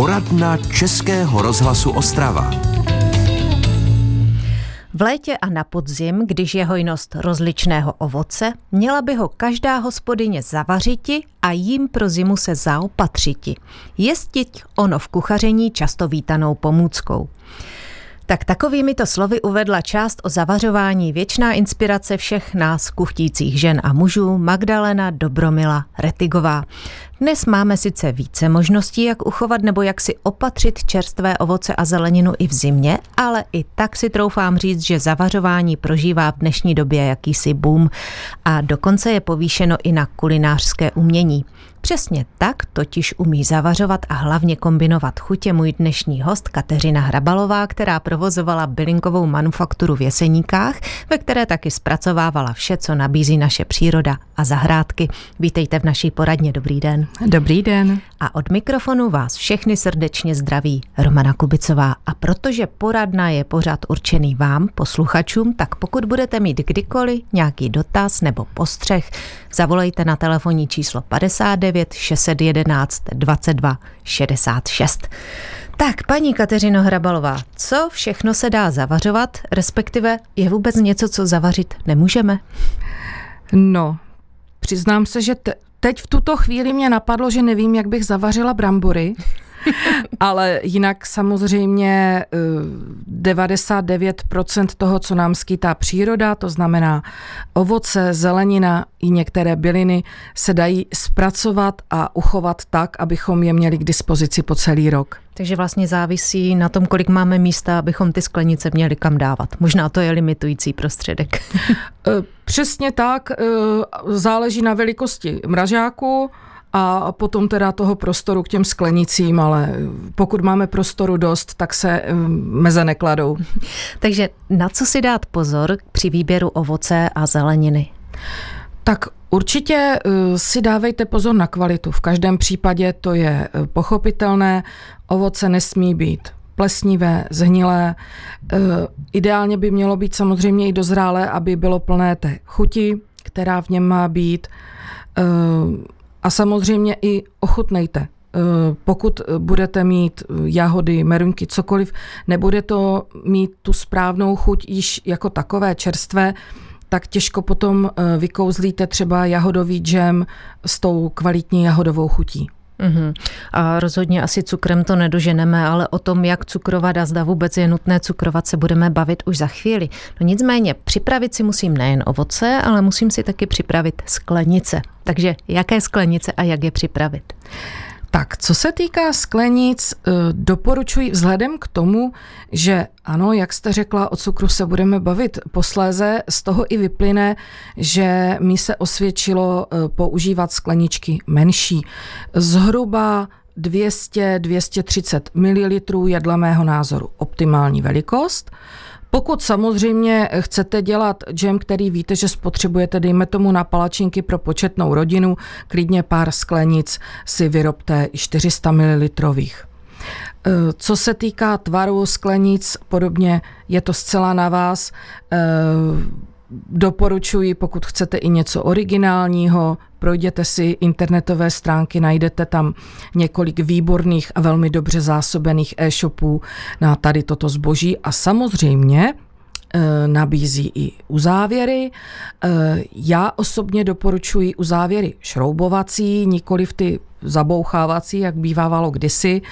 Poradna Českého rozhlasu Ostrava. V létě a na podzim, když je hojnost rozličného ovoce, měla by ho každá hospodyně zavařiti a jim pro zimu se zaopatřiti. Jestit ono v kuchaření často vítanou pomůckou. Tak takovými to slovy uvedla část o zavařování věčná inspirace všech nás kuchtících žen a mužů Magdalena Dobromila Retigová. Dnes máme sice více možností, jak uchovat nebo jak si opatřit čerstvé ovoce a zeleninu i v zimě, ale i tak si troufám říct, že zavařování prožívá v dnešní době jakýsi boom a dokonce je povýšeno i na kulinářské umění. Přesně tak totiž umí zavařovat a hlavně kombinovat chutě můj dnešní host Kateřina Hrabalová, která provozovala bylinkovou manufakturu v Jeseníkách, ve které taky zpracovávala vše, co nabízí naše příroda a zahrádky. Vítejte v naší poradně, dobrý den. Dobrý den. A od mikrofonu vás všechny srdečně zdraví Romana Kubicová. A protože poradna je pořád určený vám, posluchačům, tak pokud budete mít kdykoliv nějaký dotaz nebo postřeh, zavolejte na telefonní číslo 59 611 22 66. Tak, paní Kateřino Hrabalová, co všechno se dá zavařovat, respektive je vůbec něco, co zavařit nemůžeme? No, přiznám se, že te, teď v tuto chvíli mě napadlo, že nevím, jak bych zavařila brambory. Ale jinak samozřejmě 99% eh, toho, co nám skýtá příroda, to znamená ovoce, zelenina i některé byliny, se dají zpracovat a uchovat tak, abychom je měli k dispozici po celý rok. Takže vlastně závisí na tom, kolik máme místa, abychom ty sklenice měli kam dávat. Možná to je limitující prostředek. Eh, přesně tak, eh, záleží na velikosti mražáku, a potom teda toho prostoru k těm sklenicím, ale pokud máme prostoru dost, tak se meze nekladou. Takže na co si dát pozor při výběru ovoce a zeleniny? Tak Určitě si dávejte pozor na kvalitu. V každém případě to je pochopitelné. Ovoce nesmí být plesnivé, zhnilé. Ideálně by mělo být samozřejmě i dozrálé, aby bylo plné té chuti, která v něm má být a samozřejmě i ochutnejte. Eh, pokud budete mít jahody, meruňky, cokoliv, nebude to mít tu správnou chuť již jako takové čerstvé, tak těžko potom eh, vykouzlíte třeba jahodový džem s tou kvalitní jahodovou chutí. Uhum. A rozhodně asi cukrem to nedoženeme, ale o tom, jak cukrovat a zda vůbec je nutné cukrovat, se budeme bavit už za chvíli. No nicméně, připravit si musím nejen ovoce, ale musím si taky připravit sklenice. Takže jaké sklenice a jak je připravit? Tak, co se týká sklenic, eh, doporučuji vzhledem k tomu, že ano, jak jste řekla, o cukru se budeme bavit posléze, z toho i vyplyne, že mi se osvědčilo eh, používat skleničky menší. Zhruba 200-230 ml je dle mého názoru optimální velikost. Pokud samozřejmě chcete dělat džem, který víte, že spotřebujete, dejme tomu na palačinky pro početnou rodinu, klidně pár sklenic si vyrobte i 400 ml. Co se týká tvaru sklenic, podobně je to zcela na vás. Doporučuji, pokud chcete i něco originálního, projděte si internetové stránky, najdete tam několik výborných a velmi dobře zásobených e-shopů na tady toto zboží a samozřejmě e, nabízí i uzávěry. E, já osobně doporučuji uzávěry šroubovací, nikoli v ty zabouchávací, jak bývávalo kdysi.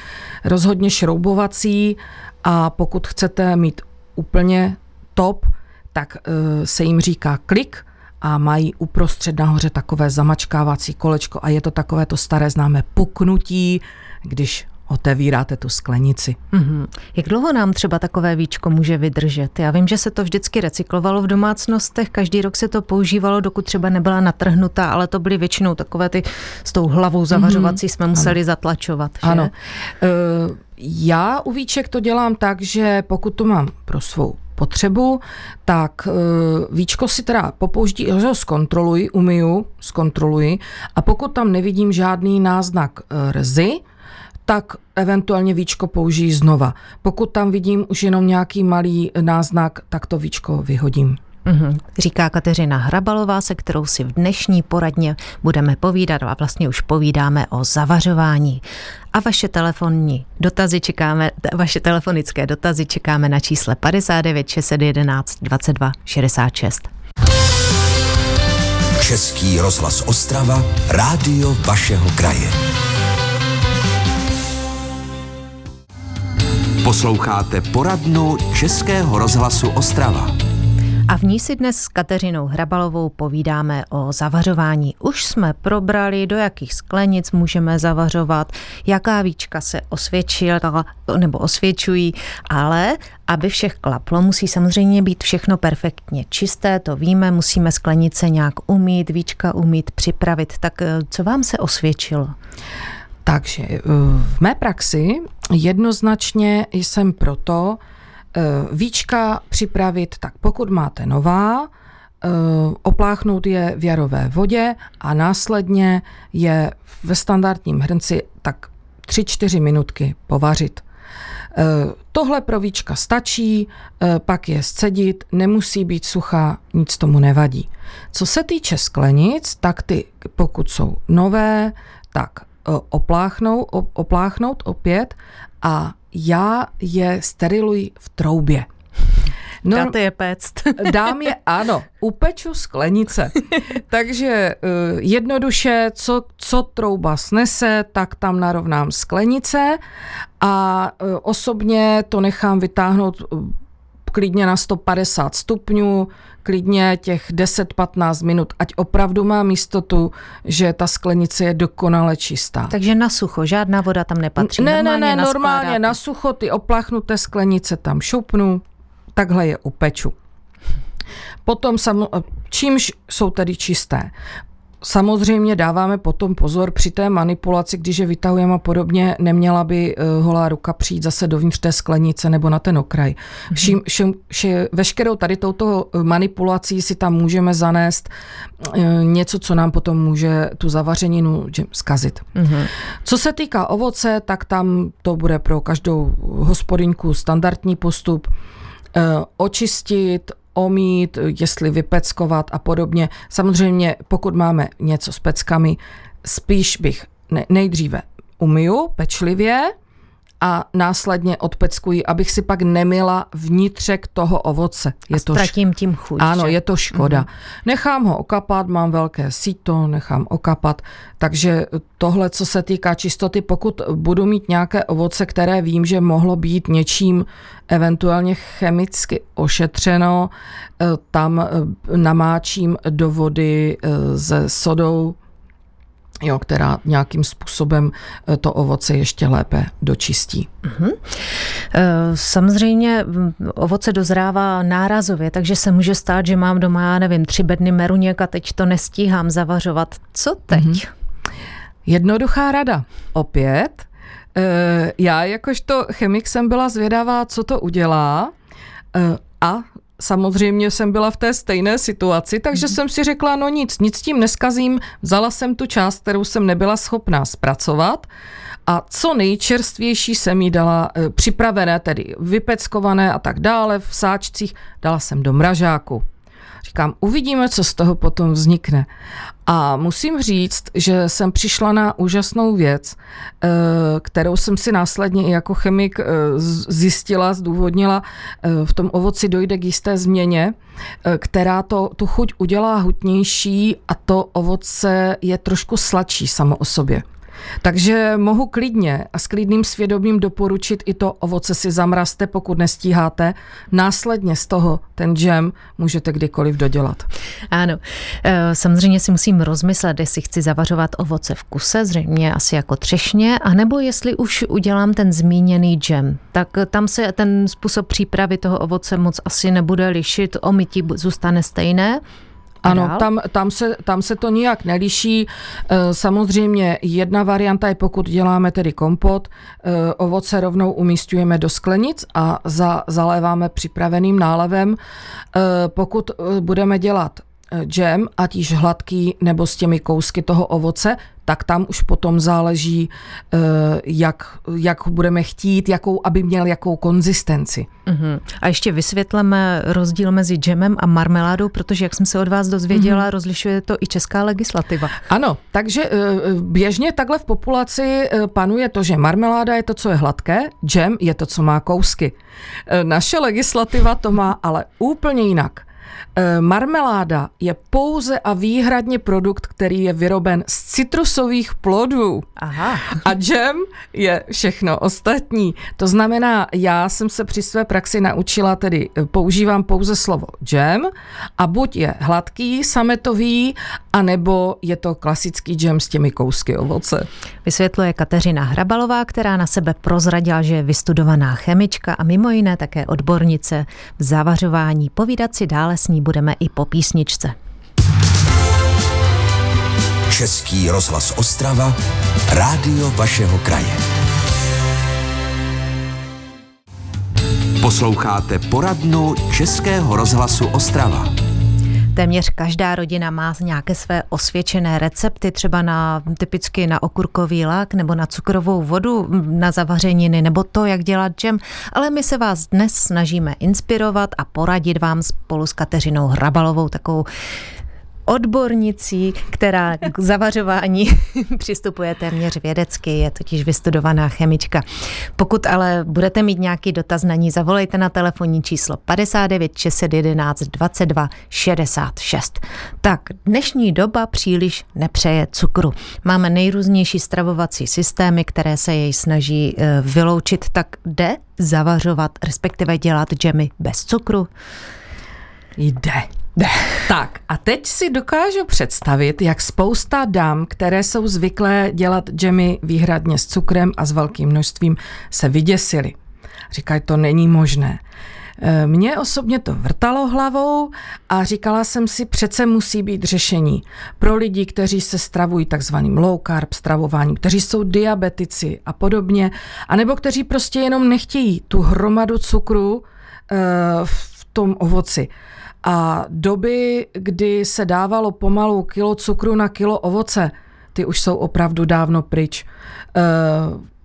Rozhodně šroubovací a pokud chcete mít úplně top, tak e, se jim říká klik a mají uprostřed nahoře takové zamačkávací kolečko a je to takové to staré známé puknutí, když otevíráte tu sklenici. Mm-hmm. Jak dlouho nám třeba takové víčko může vydržet? Já vím, že se to vždycky recyklovalo v domácnostech, každý rok se to používalo, dokud třeba nebyla natrhnutá, ale to byly většinou takové ty s tou hlavou zavařovací mm-hmm. jsme museli ano. zatlačovat. Že? Ano. E, já u víček to dělám tak, že pokud to mám pro svou potřebu, tak e, víčko si teda popouždí, ho zkontroluji, umiju, zkontroluji a pokud tam nevidím žádný náznak e, rzy, tak eventuálně víčko použijí znova. Pokud tam vidím už jenom nějaký malý náznak, tak to víčko vyhodím. Mm-hmm. Říká Kateřina Hrabalová, se kterou si v dnešní poradně budeme povídat a vlastně už povídáme o zavařování. A vaše telefonní dotazy čekáme, vaše telefonické dotazy čekáme na čísle 59 611 22 66. Český rozhlas Ostrava, rádio vašeho kraje. Posloucháte poradnu Českého rozhlasu Ostrava. A v ní si dnes s Kateřinou Hrabalovou povídáme o zavařování. Už jsme probrali, do jakých sklenic můžeme zavařovat, jaká víčka se osvědčila nebo osvědčují, ale aby všech klaplo, musí samozřejmě být všechno perfektně čisté, to víme, musíme sklenice nějak umít, víčka umít, připravit. Tak eh, co vám se osvědčilo? Takže eh, v mé praxi jednoznačně jsem proto, víčka připravit, tak pokud máte nová, eh, opláchnout je v jarové vodě a následně je ve standardním hrnci tak 3-4 minutky povařit. Eh, tohle pro víčka stačí, pak je scedit, nemusí být suchá, nic tomu nevadí. Co se týče sklenic, tak ty, pokud jsou nové, tak opláchnou, opláchnout opět a já je steriluji v troubě. No, Dáte je péct. dám je, ano, upeču sklenice. Takže uh, jednoduše, co, co trouba snese, tak tam narovnám sklenice a uh, osobně to nechám vytáhnout uh, klidně na 150 stupňů, klidně těch 10-15 minut, ať opravdu mám jistotu, že ta sklenice je dokonale čistá. Takže na sucho, žádná voda tam nepatří. Ne, normálně ne, ne, normálně na sucho ty opláchnuté sklenice tam šoupnu, takhle je upeču. Potom sam, čímž jsou tedy čisté? Samozřejmě dáváme potom pozor při té manipulaci, když je vytahujeme a podobně, neměla by eh, holá ruka přijít zase dovnitř té sklenice nebo na ten okraj. Mm-hmm. Všim, všim, vše, veškerou tady touto manipulací si tam můžeme zanést eh, něco, co nám potom může tu zavařeninu zkazit. Mm-hmm. Co se týká ovoce, tak tam to bude pro každou hospodinku standardní postup eh, očistit, omít, jestli vypeckovat a podobně. Samozřejmě, pokud máme něco s peckami, spíš bych nejdříve umyju pečlivě, a následně odpeckuji, abych si pak nemila vnitřek toho ovoce. Je a to ztratím tím chuť. Ano, že? je to škoda. Mm-hmm. Nechám ho okapat, mám velké síto, nechám okapat, takže tohle, co se týká čistoty, pokud budu mít nějaké ovoce, které vím, že mohlo být něčím eventuálně chemicky ošetřeno, eh, tam eh, namáčím do vody eh, se sodou jo, která nějakým způsobem eh, to ovoce ještě lépe dočistí. Mm-hmm. Samozřejmě ovoce dozrává nárazově, takže se může stát, že mám doma, já nevím, tři bedny meruněk a teď to nestíhám zavařovat. Co teď? Mm-hmm. Jednoduchá rada. Opět, eh, já jakožto chemik jsem byla zvědavá, co to udělá a samozřejmě jsem byla v té stejné situaci, takže mm. jsem si řekla, no nic, nic tím neskazím, vzala jsem tu část, kterou jsem nebyla schopná zpracovat a co nejčerstvější jsem jí dala e, připravené, tedy vypeckované a tak dále v sáčcích, dala jsem do mražáku. Říkám, uvidíme, co z toho potom vznikne. A musím říct, že jsem přišla na úžasnou věc, eh, kterou jsem si následně i jako chemik eh, zjistila, zdůvodnila. Eh, v tom ovoci dojde k jisté změně, která to, tu chuť udělá hutnější a to ovoce je trošku sladší samo o sobě. Takže mohu klidně a s klidným svědomím doporučit i to ovoce si zamrazte, pokud nestíháte. Následně z toho ten džem můžete kdykoliv dodělat. Ano, e, samozřejmě si musím rozmyslet, jestli chci zavařovat ovoce v kuse, zřejmě asi jako třešně, anebo jestli už udělám ten zmíněný džem. Tak tam se ten způsob přípravy toho ovoce moc asi nebude lišit, omytí zůstane stejné. Ano, tam, tam, se, tam se to nijak neliší. Eh, samozřejmě jedna varianta je, pokud děláme tedy kompot, eh, ovoce rovnou umístujeme do sklenic a za, zaléváme připraveným nálevem. Eh, pokud budeme dělat džem, ať již hladký nebo s těmi kousky toho ovoce, tak tam už potom záleží, eh, jak, jak budeme chtít, jakou, aby měl jakou konzistenci. Uh-huh. A ještě vysvětleme rozdíl mezi džemem a marmeládou, protože, jak jsem se od vás dozvěděla, uh-huh. rozlišuje to i česká legislativa. Ano, takže eh, běžně takhle v populaci panuje to, že marmeláda je to, co je hladké, džem je to, co má kousky. Naše legislativa to má ale úplně jinak. Eh, marmeláda je pouze a výhradně produkt, který je vyroben z citrusových plodů. Aha. A džem je všechno ostatní. To znamená, já jsem se při své praxi naučila, tedy eh, používám pouze slovo džem a buď je hladký, sametový, anebo je to klasický džem s těmi kousky ovoce. Vysvětluje Kateřina Hrabalová, která na sebe prozradila, že je vystudovaná chemička a mimo jiné také odbornice v zavařování. Povídat si dále s ní budeme i po písničce. Český rozhlas Ostrava, rádio vašeho kraje. Posloucháte poradnu Českého rozhlasu Ostrava. Téměř každá rodina má nějaké své osvědčené recepty, třeba na typicky na okurkový lák nebo na cukrovou vodu, na zavařeniny nebo to, jak dělat džem, ale my se vás dnes snažíme inspirovat a poradit vám spolu s Kateřinou Hrabalovou, takovou odbornicí, která k zavařování přistupuje téměř vědecky, je totiž vystudovaná chemička. Pokud ale budete mít nějaký dotaz na ní, zavolejte na telefonní číslo 59 611 22 66. Tak, dnešní doba příliš nepřeje cukru. Máme nejrůznější stravovací systémy, které se jej snaží eh, vyloučit, tak jde zavařovat, respektive dělat džemy bez cukru? Jde. Tak a teď si dokážu představit, jak spousta dám, které jsou zvyklé dělat džemy výhradně s cukrem a s velkým množstvím, se vyděsily. Říkají, to není možné. E, mně osobně to vrtalo hlavou a říkala jsem si, přece musí být řešení pro lidi, kteří se stravují takzvaným low carb stravováním, kteří jsou diabetici a podobně, anebo kteří prostě jenom nechtějí tu hromadu cukru e, tom ovoci. A doby, kdy se dávalo pomalu kilo cukru na kilo ovoce, ty už jsou opravdu dávno pryč. Eh,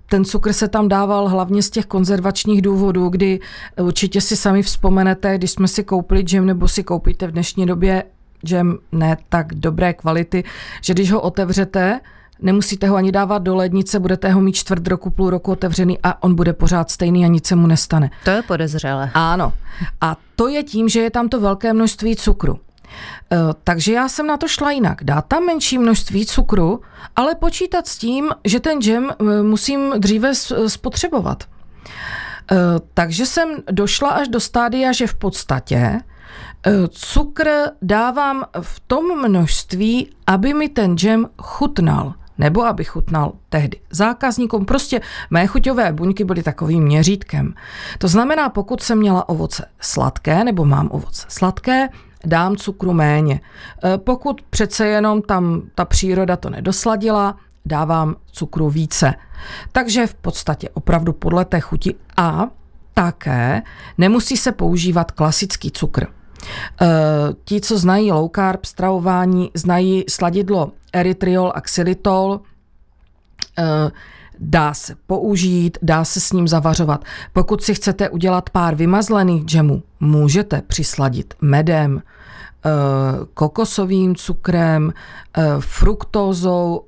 ten cukr se tam dával hlavně z těch konzervačních důvodů, kdy určitě si sami vzpomenete, když jsme si koupili džem nebo si koupíte v dnešní době džem ne tak dobré kvality, že když ho otevřete, Nemusíte ho ani dávat do lednice, budete ho mít čtvrt roku, půl roku otevřený a on bude pořád stejný a nic se mu nestane. To je podezřelé. Ano. A to je tím, že je tam to velké množství cukru. E, takže já jsem na to šla jinak. Dát tam menší množství cukru, ale počítat s tím, že ten džem e, musím dříve spotřebovat. E, takže jsem došla až do stádia, že v podstatě cukr dávám v tom množství, aby mi ten džem chutnal nebo aby chutnal tehdy zákazníkům. Prostě mé chuťové buňky byly takovým měřítkem. To znamená, pokud jsem měla ovoce sladké, nebo mám ovoce sladké, dám cukru méně. E, pokud přece jenom tam ta příroda to nedosladila, dávám cukru více. Takže v podstatě opravdu podle té chuti a také nemusí se používat klasický cukr. E, ti, co znají low carb stravování, znají sladidlo erytriol a xylitol, eh, dá se použít, dá se s ním zavařovat. Pokud si chcete udělat pár vymazlených džemů, můžete přisladit medem, eh, kokosovým cukrem, eh, fruktózou,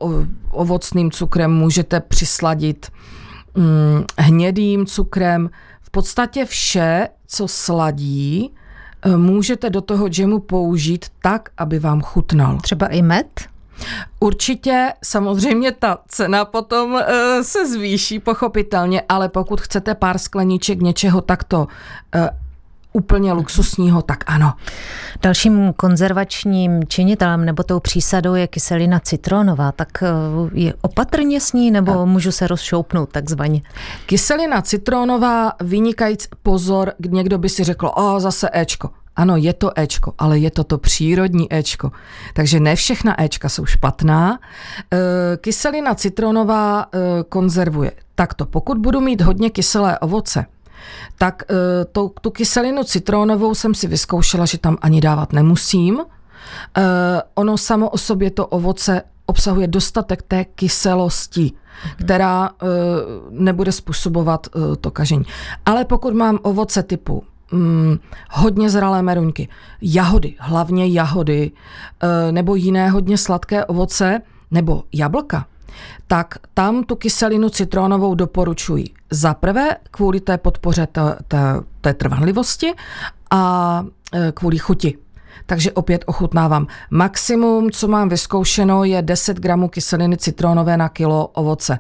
ovocným cukrem, můžete přisladit mm, hnědým cukrem. V podstatě vše, co sladí, můžete do toho džemu použít tak, aby vám chutnal. Třeba i med? Určitě, samozřejmě ta cena potom uh, se zvýší pochopitelně, ale pokud chcete pár skleníček něčeho takto uh, úplně luxusního, tak ano. Dalším konzervačním činitelem nebo tou přísadou je kyselina citronová, tak eh, je opatrně s ní nebo a... můžu se rozšoupnout takzvaně? Kyselina citronová, vynikajíc pozor, někdo by si řekl, o, zase Ečko. Ano, je to Ečko, ale je to to přírodní Ečko. Takže ne všechna Ečka jsou špatná. E, kyselina citronová e, konzervuje. Takto, pokud budu mít hodně kyselé ovoce, tak e, to, tu kyselinu citronovou jsem si vyzkoušela, že tam ani dávat nemusím, ono samo o sobě to ovoce obsahuje dostatek té kyselosti, která uh, nebude způsobovat to kažení. Ale pokud mám ovoce typu mm, hodně zralé meruňky, jahody, hlavně jahody, nebo jiné hodně sladké ovoce, nebo jablka, tak tam tu kyselinu citronovou doporučuji. Za prvé kvůli té podpoře té, té, té trvanlivosti a kvůli chuti. Takže opět ochutnávám. Maximum, co mám vyzkoušeno, je 10 gramů kyseliny citronové na kilo ovoce.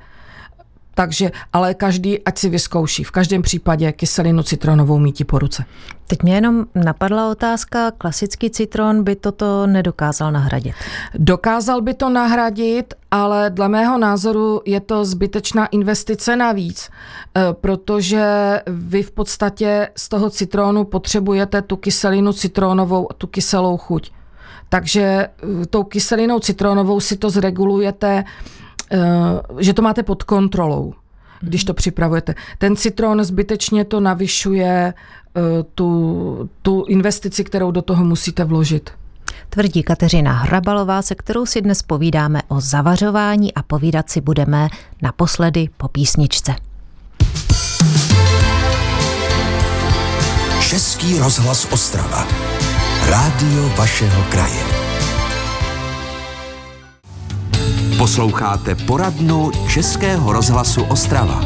Takže, ale každý, ať si vyzkouší. V každém případě kyselinu citronovou míti po ruce. Teď mě jenom napadla otázka, klasický citron by toto nedokázal nahradit. Dokázal by to nahradit, ale dle mého názoru je to zbytečná investice navíc, eh, protože vy v podstatě z toho citronu potřebujete tu kyselinu citronovou, tu kyselou chuť. Takže eh, tou kyselinou citronovou si to zregulujete že to máte pod kontrolou, když to připravujete. Ten citron zbytečně to navyšuje eh, tu, tu investici, kterou do toho musíte vložit. Tvrdí Kateřina Hrabalová, se kterou si dnes povídáme o zavařování a povídat si budeme naposledy po písničce. Český rozhlas Ostrava. Rádio vašeho kraje. Posloucháte poradnu Českého rozhlasu Ostrava.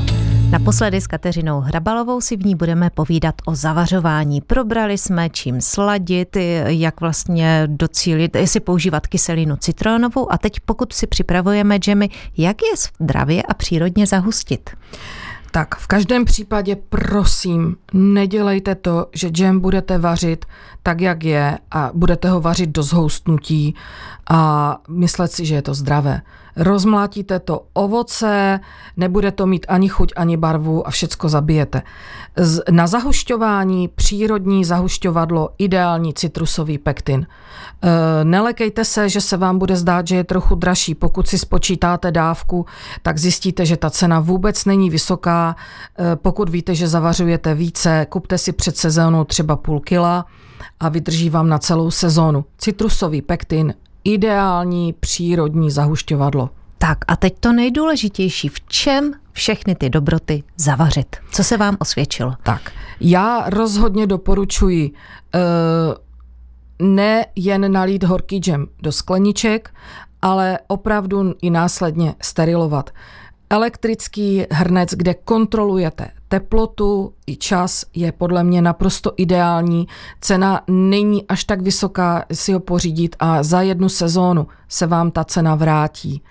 Naposledy s Kateřinou Hrabalovou si v ní budeme povídat o zavařování. Probrali jsme, čím sladit, jak vlastně docílit, jestli používat kyselinu citronovou a teď pokud si připravujeme džemy, jak je zdravě a přírodně zahustit. Tak v každém případě prosím, nedělejte to, že džem budete vařit tak, jak je a budete ho vařit do zhoustnutí a myslet si, že je to zdravé rozmlátíte to ovoce, nebude to mít ani chuť, ani barvu a všecko zabijete. Na zahušťování přírodní zahušťovadlo ideální citrusový pektin. E, nelekejte se, že se vám bude zdát, že je trochu dražší. Pokud si spočítáte dávku, tak zjistíte, že ta cena vůbec není vysoká. E, pokud víte, že zavařujete více, kupte si před sezónou třeba půl kila a vydrží vám na celou sezónu. Citrusový pektin ideální přírodní zahušťovadlo. Tak a teď to nejdůležitější, v čem všechny ty dobroty zavařit? Co se vám osvědčilo? Tak, já rozhodně doporučuji uh, ne jen nalít horký džem do skleniček, ale opravdu i následně sterilovat elektrický hrnec, kde kontrolujete teplotu i čas, je podle mě naprosto ideální. Cena není až tak vysoká si ho pořídit a za jednu sezónu se vám ta cena vrátí.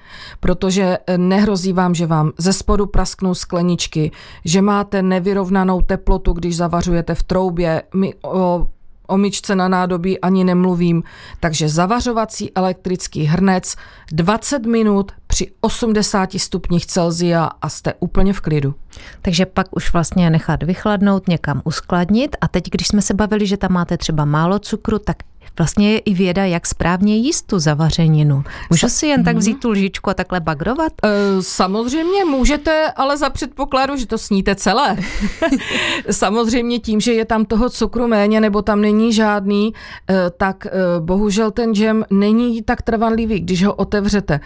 Protože nehrozí vám, že vám ze spodu prasknou skleničky, že máte nevyrovnanou teplotu, když zavařujete v troubě. My o o myčce na nádobí ani nemluvím. Takže zavařovací elektrický hrnec 20 minut při 80 stupních Celzia a jste úplně v klidu. Takže pak už vlastně nechat vychladnout, někam uskladnit a teď, když jsme se bavili, že tam máte třeba málo cukru, tak vlastně je i věda, jak správně jíst tu zavařeninu. Můžu si jen tak mhm. vzít tu lžičku a takhle bagrovat? E, samozřejmě můžete, ale za předpokladu, že to sníte celé. samozřejmě tím, že je tam toho cukru méně nebo tam není žádný, e, tak e, bohužel ten džem není tak trvanlivý, když ho otevřete.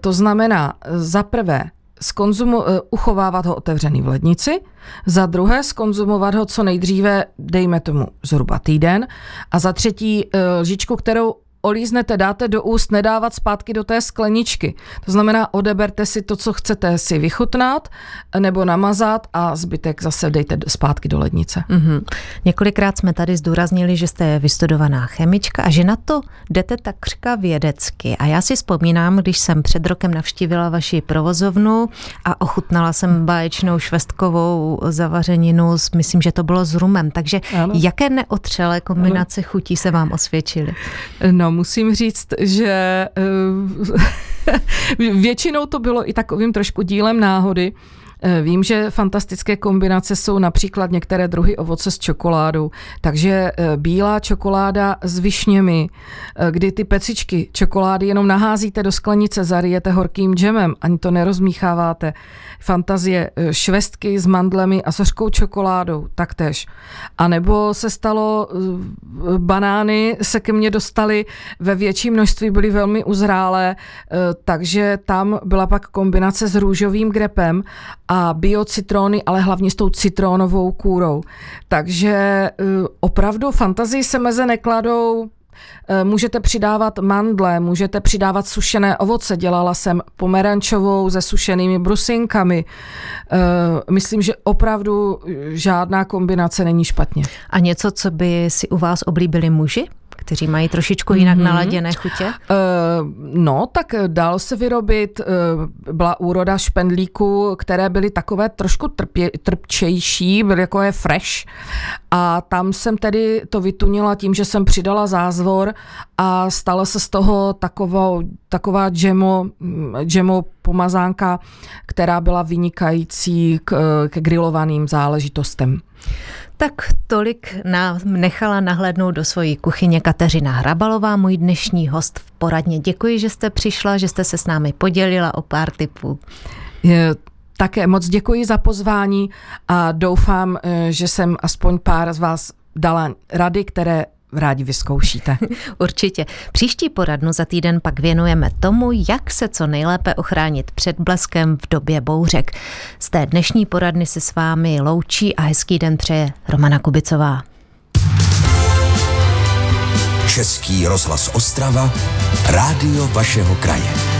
To znamená, za prvé, skonzumu, eh, uchovávat ho otevřený v lednici, za druhé skonzumovat ho co nejdříve, dejme tomu zhruba týden, a za třetí eh, lžičku, kterou olíznete, dáte do úst, nedávat zpátky do té skleničky. To znamená, odeberte si to, co chcete si vychutnat nebo namazat a zbytek zase dejte zpátky do lednice. Mm-hmm. Několikrát jsme tady zdůraznili, že jste vystudovaná chemička a že na to jdete takřka vědecky. A já si vzpomínám, když jsem před rokem navštívila vaši provozovnu a ochutnala jsem báječnou švestkovou zavařeninu, myslím, že to bylo s rumem. Takže ano. jaké neotřelé kombinace ano. chutí se vám osvědčily? No, musím říct, že eh, většinou to bylo i takovým trošku dílem náhody, vím, že fantastické kombinace jsou například některé druhy ovoce s čokoládou, takže eh, bílá čokoláda s višněmi, eh, kdy ty pecičky čokolády jenom naházíte do sklenice, zarijete horkým džemem, ani to nerozmícháváte. Fantazie švestky s mandlemi a s hořkou čokoládou, taktéž. A nebo se stalo, banány se ke mně dostaly ve větší množství, byly velmi uzrálé, takže tam byla pak kombinace s růžovým grepem a biocitrony, ale hlavně s tou citrónovou kůrou. Takže eh, opravdu fantazii se meze nekladou, eh, Můžete přidávat mandle, můžete přidávat sušené ovoce. Dělala jsem pomerančovou se sušenými brusinkami. Eh, myslím, že opravdu žádná kombinace není špatně. A něco, co by si u vás oblíbili muži? Kteří mají trošičku jinak mm-hmm. naladěné chutě? Uh, no, tak dal se vyrobit, uh, byla úroda špendlíků, které byly takové trošku trpě, trpčejší, byly jako je fresh a tam jsem tedy to vytunila tím, že jsem přidala zázvor a stala se z toho takovou, taková džemo, džemo pomazánka, která byla vynikající k, k grilovaným záležitostem. Tak tolik nám nechala nahlédnout do svojí kuchyně Kateřina Hrabalová, můj dnešní host v poradně. Děkuji, že jste přišla, že jste se s námi podělila o pár typů. Je, také moc děkuji za pozvání a doufám, eh, že jsem aspoň pár z vás dala rady, které rádi vyzkoušíte. Určitě. Příští poradnu za týden pak věnujeme tomu, jak se co nejlépe ochránit před bleskem v době bouřek. Z té dnešní poradny se s vámi loučí a hezký den přeje Romana Kubicová. Český rozhlas Ostrava, rádio vašeho kraje.